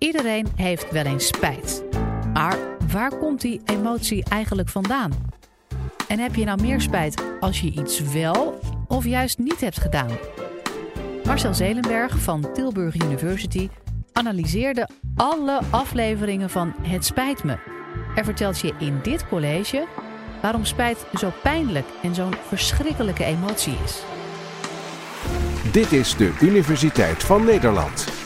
Iedereen heeft wel eens spijt. Maar waar komt die emotie eigenlijk vandaan? En heb je nou meer spijt als je iets wel of juist niet hebt gedaan? Marcel Zelenberg van Tilburg University analyseerde alle afleveringen van Het Spijt Me. Er vertelt je in dit college waarom spijt zo pijnlijk en zo'n verschrikkelijke emotie is. Dit is de Universiteit van Nederland.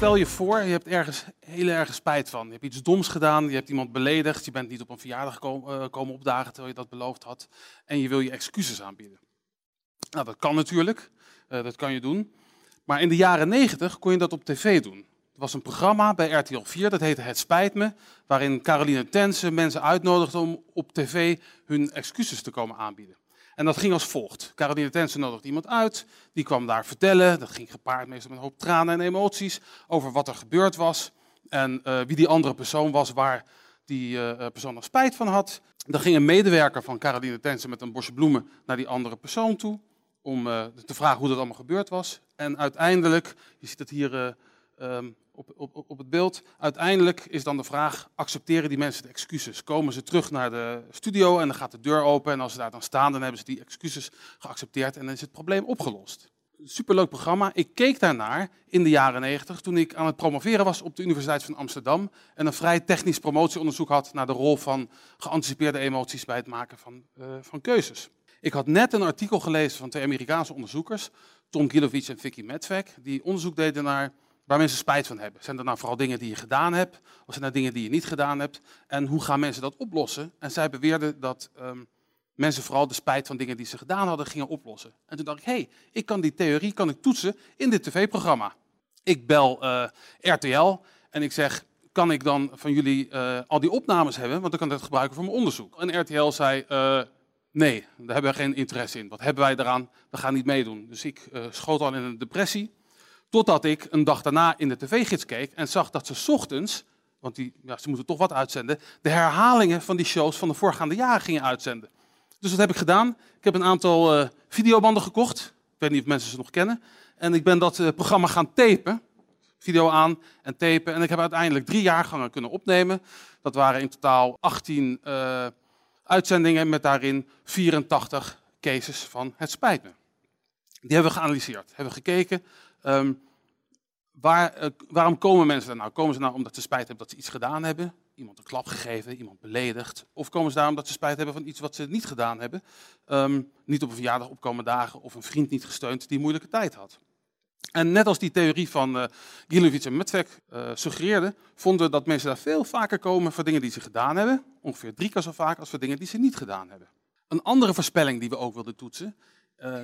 Stel je voor, je hebt ergens heel erg spijt van. Je hebt iets doms gedaan, je hebt iemand beledigd, je bent niet op een verjaardag komen, uh, komen opdagen terwijl je dat beloofd had. En je wil je excuses aanbieden. Nou, dat kan natuurlijk, uh, dat kan je doen. Maar in de jaren negentig kon je dat op tv doen. Er was een programma bij RTL 4, dat heette Het Spijt Me, waarin Caroline Tense mensen uitnodigde om op tv hun excuses te komen aanbieden. En dat ging als volgt. Caroline Tensen nodigde iemand uit, die kwam daar vertellen. Dat ging gepaard meestal met een hoop tranen en emoties over wat er gebeurd was. En uh, wie die andere persoon was, waar die uh, persoon nog spijt van had. Dan ging een medewerker van Caroline Tensen met een bosje bloemen naar die andere persoon toe. Om te vragen hoe dat allemaal gebeurd was. En uiteindelijk, je ziet het hier um, op, op, op het beeld. Uiteindelijk is dan de vraag, accepteren die mensen de excuses? Komen ze terug naar de studio en dan gaat de deur open en als ze daar dan staan, dan hebben ze die excuses geaccepteerd en dan is het probleem opgelost. Superleuk programma. Ik keek daarnaar in de jaren 90 toen ik aan het promoveren was op de Universiteit van Amsterdam en een vrij technisch promotieonderzoek had naar de rol van geanticipeerde emoties bij het maken van, uh, van keuzes. Ik had net een artikel gelezen van twee Amerikaanse onderzoekers, Tom Gilovic en Vicky Medvek, die onderzoek deden naar waar mensen spijt van hebben. Zijn er nou vooral dingen die je gedaan hebt, of zijn er dingen die je niet gedaan hebt? En hoe gaan mensen dat oplossen? En zij beweerden dat um, mensen vooral de spijt van dingen die ze gedaan hadden gingen oplossen. En toen dacht ik, hé, hey, ik kan die theorie kan ik toetsen in dit tv-programma. Ik bel uh, RTL en ik zeg, kan ik dan van jullie uh, al die opnames hebben? Want dan kan ik dat gebruiken voor mijn onderzoek. En RTL zei, uh, nee, daar hebben we geen interesse in. Wat hebben wij eraan? We gaan niet meedoen. Dus ik schoot al in een depressie. Totdat ik een dag daarna in de tv-gids keek en zag dat ze ochtends, want die, ja, ze moeten toch wat uitzenden, de herhalingen van die shows van de voorgaande jaren gingen uitzenden. Dus wat heb ik gedaan? Ik heb een aantal uh, videobanden gekocht. Ik weet niet of mensen ze nog kennen. En ik ben dat uh, programma gaan tapen. Video aan en tapen. En ik heb uiteindelijk drie jaargangen kunnen opnemen. Dat waren in totaal 18 uh, uitzendingen met daarin 84 cases van het spijt me. Die hebben we geanalyseerd. Hebben we gekeken Um, waar, uh, waarom komen mensen er nou? Komen ze nou omdat ze spijt hebben dat ze iets gedaan hebben? Iemand een klap gegeven, iemand beledigd? Of komen ze daar omdat ze spijt hebben van iets wat ze niet gedaan hebben? Um, niet op een verjaardag opkomen dagen of een vriend niet gesteund die een moeilijke tijd had. En net als die theorie van uh, en Metvek uh, suggereerde, vonden we dat mensen daar veel vaker komen voor dingen die ze gedaan hebben. Ongeveer drie keer zo vaak als voor dingen die ze niet gedaan hebben. Een andere voorspelling die we ook wilden toetsen,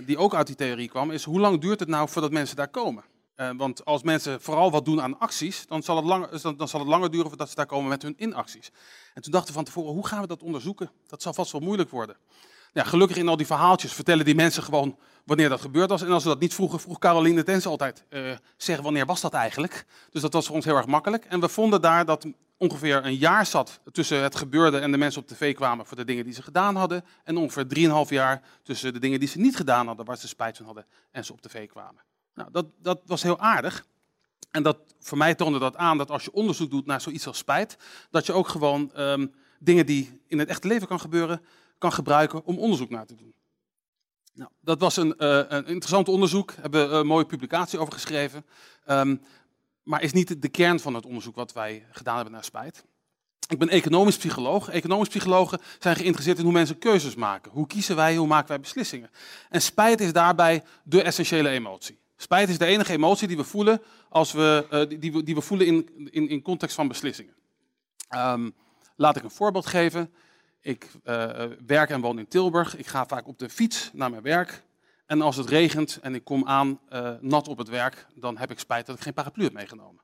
die ook uit die theorie kwam, is hoe lang duurt het nou voordat mensen daar komen? Uh, want als mensen vooral wat doen aan acties, dan zal, het dan, dan zal het langer duren voordat ze daar komen met hun inacties. En toen dachten we van tevoren, hoe gaan we dat onderzoeken? Dat zal vast wel moeilijk worden. Ja, gelukkig in al die verhaaltjes vertellen die mensen gewoon wanneer dat gebeurd was. En als ze dat niet vroegen, vroeg Caroline Tens altijd, uh, zeg wanneer was dat eigenlijk? Dus dat was voor ons heel erg makkelijk. En we vonden daar dat ongeveer een jaar zat tussen het gebeurde en de mensen op tv kwamen voor de dingen die ze gedaan hadden. En ongeveer drieënhalf jaar tussen de dingen die ze niet gedaan hadden, waar ze spijt van hadden en ze op tv kwamen. Nou, dat, dat was heel aardig. En dat, voor mij toonde dat aan dat als je onderzoek doet naar zoiets als spijt, dat je ook gewoon um, dingen die in het echte leven kan gebeuren, kan gebruiken om onderzoek naar te doen. Nou, dat was een, uh, een interessant onderzoek, hebben we een mooie publicatie over geschreven. Um, maar is niet de kern van het onderzoek wat wij gedaan hebben naar spijt. Ik ben economisch psycholoog. Economisch psychologen zijn geïnteresseerd in hoe mensen keuzes maken. Hoe kiezen wij, hoe maken wij beslissingen? En spijt is daarbij de essentiële emotie. Spijt is de enige emotie die we voelen, als we, uh, die, we, die we voelen in, in, in context van beslissingen. Um, laat ik een voorbeeld geven. Ik uh, werk en woon in Tilburg. Ik ga vaak op de fiets naar mijn werk. En als het regent en ik kom aan uh, nat op het werk, dan heb ik spijt dat ik geen paraplu heb meegenomen.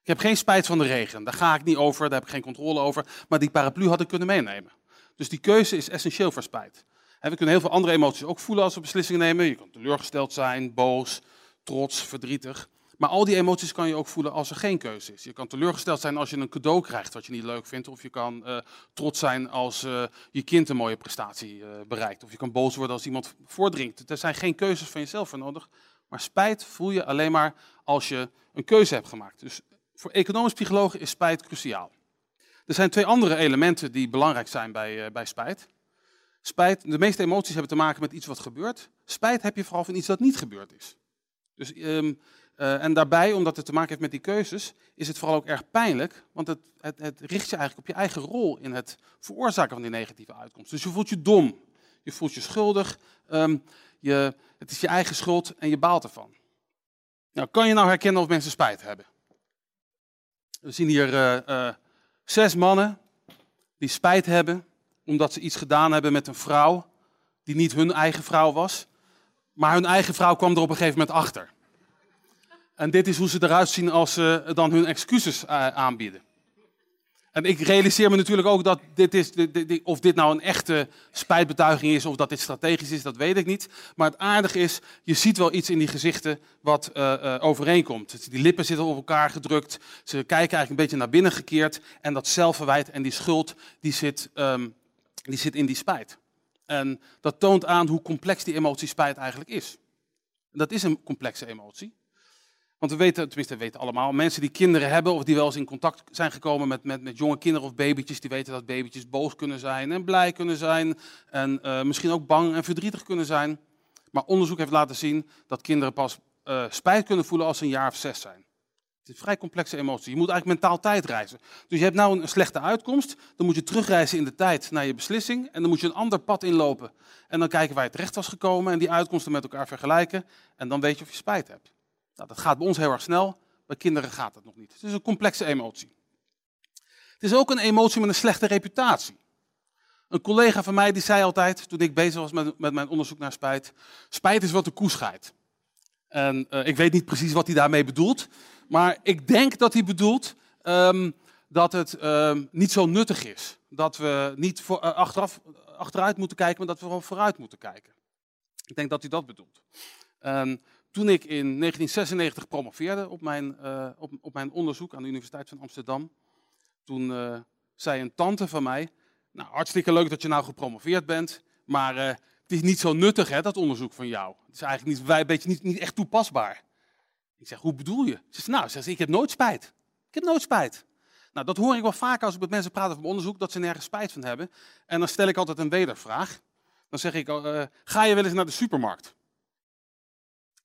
Ik heb geen spijt van de regen, daar ga ik niet over, daar heb ik geen controle over. Maar die paraplu had ik kunnen meenemen. Dus die keuze is essentieel voor spijt. We kunnen heel veel andere emoties ook voelen als we beslissingen nemen. Je kan teleurgesteld zijn, boos, trots, verdrietig. Maar al die emoties kan je ook voelen als er geen keuze is. Je kan teleurgesteld zijn als je een cadeau krijgt wat je niet leuk vindt. Of je kan uh, trots zijn als uh, je kind een mooie prestatie uh, bereikt. Of je kan boos worden als iemand voordringt. Er zijn geen keuzes van jezelf voor nodig Maar spijt voel je alleen maar als je een keuze hebt gemaakt. Dus voor economisch psychologen is spijt cruciaal. Er zijn twee andere elementen die belangrijk zijn bij, bij spijt. Spijt, de meeste emoties hebben te maken met iets wat gebeurt. Spijt heb je vooral van iets dat niet gebeurd is. Dus, um, uh, en daarbij, omdat het te maken heeft met die keuzes, is het vooral ook erg pijnlijk, want het, het, het, richt je eigenlijk op je eigen rol in het veroorzaken van die negatieve uitkomst. Dus je voelt je dom, je voelt je schuldig, um, je, het is je eigen schuld en je baalt ervan. Nou, kan je nou herkennen of mensen spijt hebben? We zien hier uh, uh, zes mannen die spijt hebben omdat ze iets gedaan hebben met een vrouw die niet hun eigen vrouw was, maar hun eigen vrouw kwam er op een gegeven moment achter. En dit is hoe ze eruit zien als ze dan hun excuses uh, aanbieden. En ik realiseer me natuurlijk ook dat dit is, of dit nou een echte spijtbetuiging is of dat dit strategisch is, dat weet ik niet. Maar het aardige is, je ziet wel iets in die gezichten wat uh, uh, overeenkomt. Die lippen zitten op elkaar gedrukt, ze kijken eigenlijk een beetje naar binnen gekeerd. En dat zelfverwijt en die schuld, die zit, um, die zit in die spijt. En dat toont aan hoe complex die emotie spijt eigenlijk is. Dat is een complexe emotie. Want we weten, tenminste we weten allemaal, mensen die kinderen hebben of die wel eens in contact zijn gekomen met, met, met jonge kinderen of babytjes, die weten dat babytjes boos kunnen zijn en blij kunnen zijn en uh, misschien ook bang en verdrietig kunnen zijn. Maar onderzoek heeft laten zien dat kinderen pas uh, spijt kunnen voelen als ze een jaar of zes zijn. Het is een vrij complexe emotie. Je moet eigenlijk mentaal tijd reizen. Dus je hebt nou een slechte uitkomst, dan moet je terugreizen in de tijd naar je beslissing en dan moet je een ander pad inlopen. En dan kijken waar je terecht was gekomen en die uitkomsten met elkaar vergelijken en dan weet je of je spijt hebt. Nou, dat gaat bij ons heel erg snel, bij kinderen gaat dat nog niet. Het is een complexe emotie. Het is ook een emotie met een slechte reputatie. Een collega van mij die zei altijd, toen ik bezig was met, met mijn onderzoek naar spijt, spijt is wat de koe scheidt. En uh, ik weet niet precies wat hij daarmee bedoelt, maar ik denk dat hij bedoelt um, dat het um, niet zo nuttig is. Dat we niet voor, uh, achteraf, achteruit moeten kijken, maar dat we gewoon vooruit moeten kijken. Ik denk dat hij dat bedoelt. Toen ik in 1996 promoveerde op mijn, uh, op, op, mijn onderzoek aan de Universiteit van Amsterdam, toen uh, zei een tante van mij, nou hartstikke leuk dat je nou gepromoveerd bent, maar uh, het is niet zo nuttig hè, dat onderzoek van jou. Het is eigenlijk niet, een beetje niet, niet echt toepasbaar. Ik zeg, hoe bedoel je? Ze zegt, nou, zegt, ik heb nooit spijt. Ik heb nooit spijt. Nou, dat hoor ik wel vaak als ik met mensen praat over onderzoek, dat ze nergens spijt van hebben. En dan stel ik altijd een wedervraag. Dan zeg ik, ga je wel eens naar de supermarkt?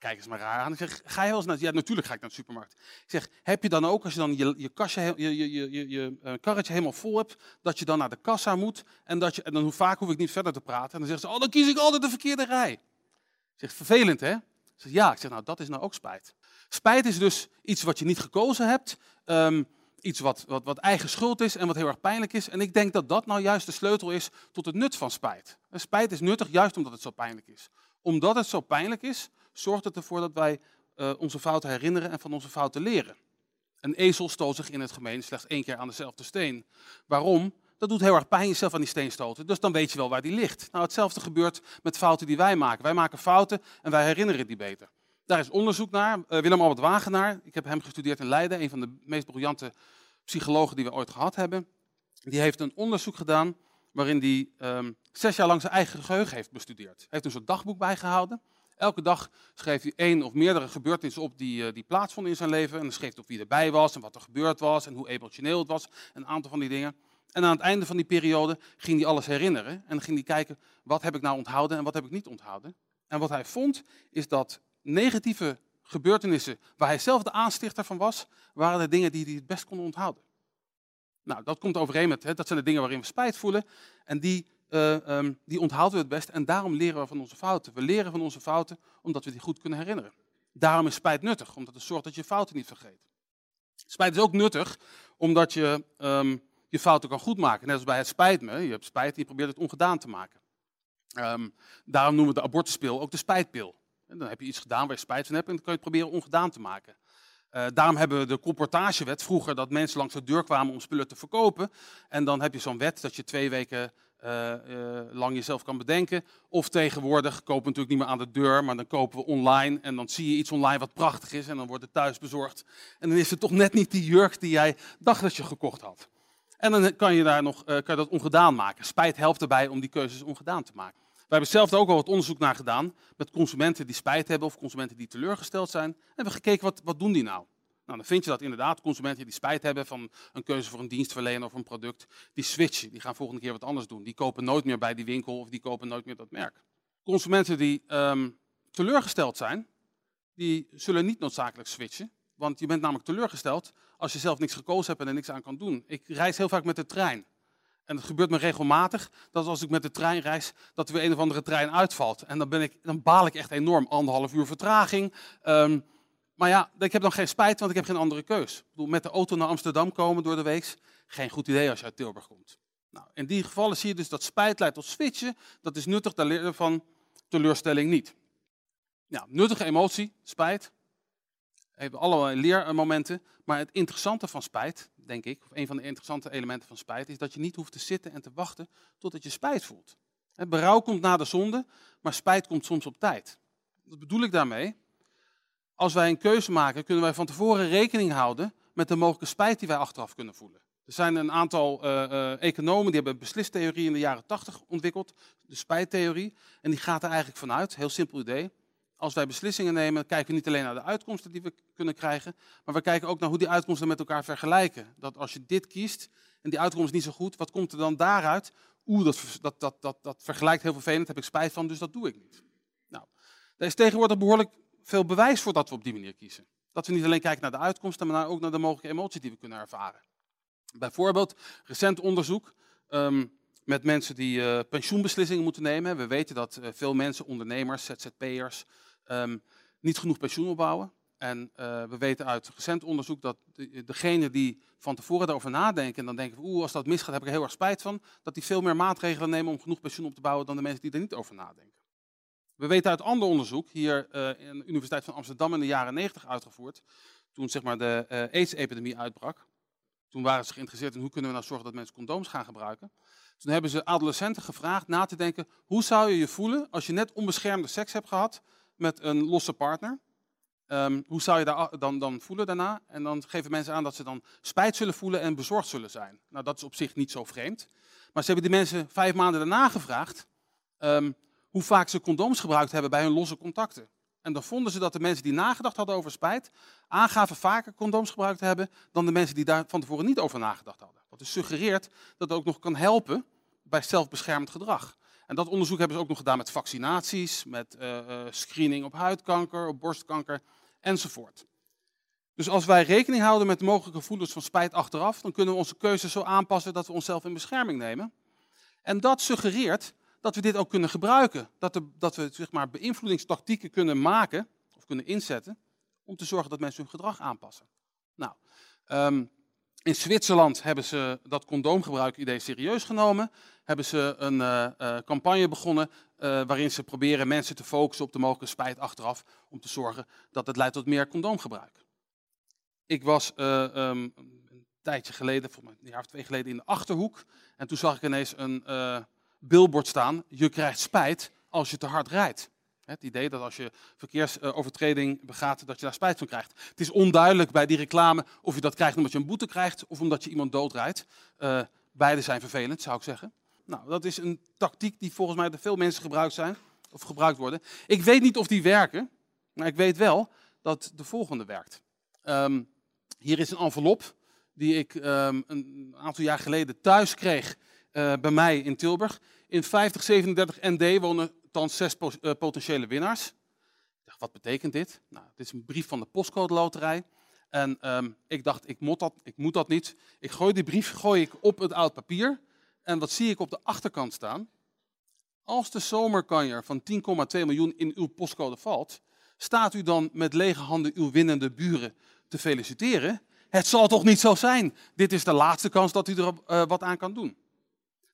Kijk eens maar raar aan. Ik zeg, ga je wel eens naar... Ja, natuurlijk ga ik naar de supermarkt. Ik zeg, heb je dan ook, als je dan je, je, kastje, je, je, je, uh, karretje helemaal vol hebt, dat je dan naar de kassa moet en, dat je, en dan hoe vaak hoef ik niet verder te praten. En dan zeggen ze, oh, dan kies ik altijd de verkeerde rij. Ik zeg, vervelend hè? Ik ja. Ik zeg, nou, dat is nou ook spijt. Spijt is dus iets wat je niet gekozen hebt, um, iets wat, wat, wat eigen schuld is en wat heel erg pijnlijk is. En ik denk dat dat nou juist de sleutel is tot het nut van spijt. En spijt is nuttig juist omdat het zo pijnlijk is. Omdat het zo pijnlijk is, zorgt het ervoor dat wij uh, onze fouten herinneren en van onze fouten leren. Een ezel stoot zich in het gemeen slechts één keer aan dezelfde steen. Waarom? Dat doet heel erg pijn jezelf aan die steen stoten. Dus dan weet je wel waar die ligt. Nou, hetzelfde gebeurt met fouten die wij maken. Wij maken fouten en wij herinneren die beter. Daar is onderzoek naar. Uh, Willem Albert Wagenaar, ik heb hem gestudeerd in Leiden, een van de meest briljante psychologen die we ooit gehad hebben. Die heeft een onderzoek gedaan waarin hij um, zes jaar lang zijn eigen geheugen heeft bestudeerd. Hij heeft een soort dagboek bijgehouden. Elke dag schreef hij één of meerdere gebeurtenissen op die, uh, die plaatsvonden in zijn leven. En dan schreef hij op wie erbij was en wat er gebeurd was en hoe emotioneel het was. Een aantal van die dingen. En aan het einde van die periode ging hij alles herinneren. En ging hij kijken, wat heb ik nou onthouden en wat heb ik niet onthouden. En wat hij vond, is dat negatieve gebeurtenissen waar hij zelf de aanstichter van was, waren de dingen die hij het best kon onthouden. Nou, dat komt overeen met, hè, dat zijn de dingen waarin we spijt voelen. En die uh, um, die onthouden we het best en daarom leren we van onze fouten. We leren van onze fouten omdat we die goed kunnen herinneren. Daarom is spijt nuttig, omdat het zorgt dat je fouten niet vergeet. Spijt is ook nuttig omdat je um, je fouten kan goedmaken. Net als bij het spijt me. Je hebt spijt en je probeert het ongedaan te maken. Um, daarom noemen we de abortuspil ook de spijtpil. En dan heb je iets gedaan waar je spijt van hebt en dan kun je het proberen ongedaan te maken. Uh, daarom hebben we de comportagewet vroeger dat mensen langs de deur kwamen om spullen te verkopen. En dan heb je zo'n wet dat je twee weken uh, uh, lang jezelf kan bedenken. Of tegenwoordig kopen we natuurlijk niet meer aan de deur, maar dan kopen we online. En dan zie je iets online wat prachtig is en dan wordt het thuis bezorgd. En dan is het toch net niet die jurk die jij dacht dat je gekocht had. En dan kan je, daar nog, uh, kan dat ongedaan maken. Spijt helpt erbij om die keuzes ongedaan te maken. hebben zelf ook al wat onderzoek naar gedaan met consumenten die spijt hebben of consumenten die teleurgesteld zijn. En we hebben gekeken wat, wat doen die nou. Nou, dan vind je dat inderdaad consumenten die spijt hebben van een keuze voor een dienstverlener of een product, die switchen, die gaan volgende keer wat anders doen. Die kopen nooit meer bij die winkel of die kopen nooit meer dat merk. Consumenten die ehm, teleurgesteld zijn, die zullen niet noodzakelijk switchen. Want je bent namelijk teleurgesteld als je zelf niks gekozen hebt en er niks aan kan doen. Ik reis heel vaak met de trein. En het gebeurt me regelmatig dat als ik met de trein reis, dat er weer een of andere trein uitvalt. En dan, ben ik, dan baal ik echt enorm. Anderhalf uur vertraging. Ehm, maar ja, ik heb dan geen spijt, want ik heb geen andere keus. Ik bedoel, met de auto naar Amsterdam komen door de week, geen goed idee als je uit Tilburg komt. Nou, in die gevallen zie je dus dat spijt leidt tot switchen. Dat is nuttig, daar leren van teleurstelling niet. Nuttige emotie, spijt. Hebben allerlei leermomenten. Maar het interessante van spijt, denk ik, of een van de interessante elementen van spijt, is dat je niet hoeft te zitten en te wachten totdat je spijt voelt. Berouw komt na de zonde, maar spijt komt soms op tijd. Wat bedoel ik daarmee? Als wij een keuze maken, kunnen wij van tevoren rekening houden met de mogelijke spijt die wij achteraf kunnen voelen. Er zijn een aantal uh, uh, economen die hebben beslistheorie in de jaren 80 ontwikkeld, de spijttheorie. En die gaat er eigenlijk vanuit, heel simpel idee. Als wij beslissingen nemen, kijken we niet alleen naar de uitkomsten die we kunnen krijgen, maar we kijken ook naar hoe die uitkomsten met elkaar vergelijken. Dat als je dit kiest en die uitkomst is niet zo goed, wat komt er dan daaruit? Oeh, dat, dat, dat, dat, dat vergelijkt heel vervelend, daar heb ik spijt van, dus dat doe ik niet. Nou, er is tegenwoordig behoorlijk veel bewijs voor dat we op die manier kiezen. Dat we niet alleen kijken naar de uitkomsten, maar ook naar de mogelijke emoties die we kunnen ervaren. Bijvoorbeeld recent onderzoek um, met mensen die uh, pensioenbeslissingen moeten nemen. We weten dat uh, veel mensen, ondernemers, ZZP'ers, um, niet genoeg pensioen opbouwen. En uh, we weten uit recent onderzoek dat de, degene die van tevoren daarover nadenken en dan denken, oeh, als dat misgaat heb ik er heel erg spijt van, dat die veel meer maatregelen nemen om genoeg pensioen op te bouwen dan de mensen die er niet over nadenken. We weten uit ander onderzoek, hier uh, in de Universiteit van Amsterdam in de jaren 90 uitgevoerd, toen zeg maar, de uh, AIDS-epidemie uitbrak. Toen waren ze geïnteresseerd in hoe kunnen we nou zorgen dat mensen condooms gaan gebruiken. Toen hebben ze adolescenten gevraagd na te denken, hoe zou je je voelen als je net onbeschermde seks hebt gehad met een losse partner? Um, hoe zou je daar dan, dan voelen daarna? En dan geven mensen aan dat ze dan spijt zullen voelen en bezorgd zullen zijn. Nou, dat is op zich niet zo vreemd. Maar ze hebben die mensen vijf maanden daarna gevraagd um, hoe vaak ze condooms gebruikt hebben bij hun losse contacten. En dan vonden ze dat de mensen die nagedacht hadden over spijt, aangaven vaker condooms gebruikt te hebben dan de mensen die daar van tevoren niet over nagedacht hadden. Wat dus suggereert dat het ook nog kan helpen bij zelfbeschermend gedrag. En dat onderzoek hebben ze ook nog gedaan met vaccinaties, met uh, uh, screening op huidkanker, op borstkanker enzovoort. Dus als wij rekening houden met mogelijke gevoelens van spijt achteraf, dan kunnen we onze keuzes zo aanpassen dat we onszelf in bescherming nemen. En dat suggereert dat we dit ook kunnen gebruiken. Dat, dat we zeg maar, beïnvloedingstactieken kunnen maken of kunnen inzetten om te zorgen dat mensen hun gedrag aanpassen. Nou, um, in Zwitserland hebben ze dat condoomgebruik-idee serieus genomen. Hebben ze een uh, uh, campagne begonnen uh, waarin ze proberen mensen te focussen op de mogelijke spijt achteraf. Om te zorgen dat het leidt tot meer condoomgebruik. Ik was um, een tijdje geleden, volgens mij een jaar of twee geleden, in de Achterhoek. En toen zag ik ineens een billboard staan, je krijgt spijt als je te hard rijdt. Het idee dat als je verkeersovertreding begaat, dat je daar spijt van krijgt. Het is onduidelijk bij die reclame of je dat krijgt omdat je een boete krijgt of omdat je iemand doodrijdt. Uh, beide zijn vervelend, zou ik zeggen. Nou, dat is een tactiek die volgens mij door veel mensen gebruikt zijn of gebruikt worden. Ik weet niet of die werken, maar ik weet wel dat de volgende werkt. Um, hier is een envelop die ik um, een aantal jaar geleden thuis kreeg uh, bij mij in Tilburg. In 5037 ND wonen thans zes uh, potentiële winnaars. Ik dacht, wat betekent dit? Nou, dit is een brief van de postcode loterij. En um, ik dacht, ik moet, dat, ik moet dat niet. Ik gooi die brief gooi ik op het oud papier. En wat zie ik op de achterkant staan? Als de zomerkanjer van 10,2 miljoen in uw postcode valt, staat u dan met lege handen uw winnende buren te feliciteren? Het zal toch niet zo zijn? Dit is de laatste kans dat u er uh, wat aan kan doen.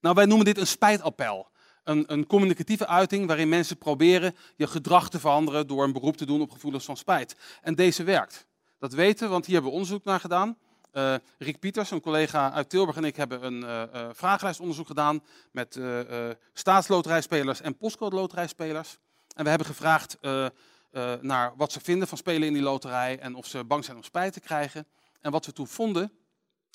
Nou, wij noemen dit een spijtappel. Een, een, communicatieve uiting waarin mensen proberen je gedrag te veranderen door een beroep te doen op gevoelens van spijt. En deze werkt. Dat weten we, want hier hebben we onderzoek naar gedaan. Uh, Rick Pieters, een collega uit Tilburg en ik hebben een uh, uh, vragenlijstonderzoek gedaan met staatsloterijspelers en postcode loterijspelers. En we hebben gevraagd naar wat ze vinden van spelen in die loterij en of ze bang zijn om spijt te krijgen. En wat we toen vonden,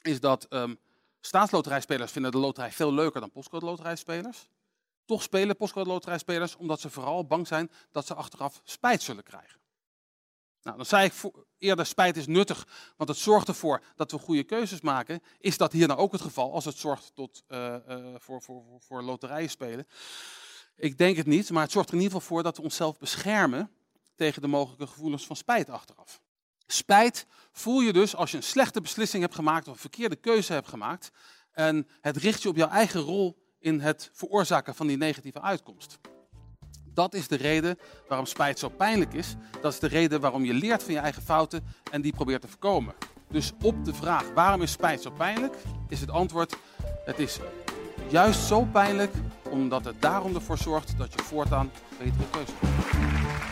is dat um, Staatsloterijspelers vinden de loterij veel leuker dan postcode loterijspelers. Toch spelen postcode loterijspelers omdat ze vooral bang zijn dat ze achteraf spijt zullen krijgen. Nou, dan zei ik eerder, spijt is nuttig, want het zorgt ervoor dat we goede keuzes maken. Is dat hier nou ook het geval, als het zorgt tot, uh, uh, voor, voor, voor loterijen spelen? Ik denk het niet, maar het zorgt er in ieder geval voor dat we onszelf beschermen tegen de mogelijke gevoelens van spijt achteraf. Spijt voel je dus als je een slechte beslissing hebt gemaakt of een verkeerde keuze hebt gemaakt. En het richt je op jouw eigen rol in het veroorzaken van die negatieve uitkomst. Dat is de reden waarom spijt zo pijnlijk is. Dat is de reden waarom je leert van je eigen fouten en die probeert te voorkomen. Dus op de vraag waarom is spijt zo pijnlijk, is het antwoord: het is juist zo pijnlijk omdat het daarom ervoor zorgt dat je voortaan betere keuzes maakt.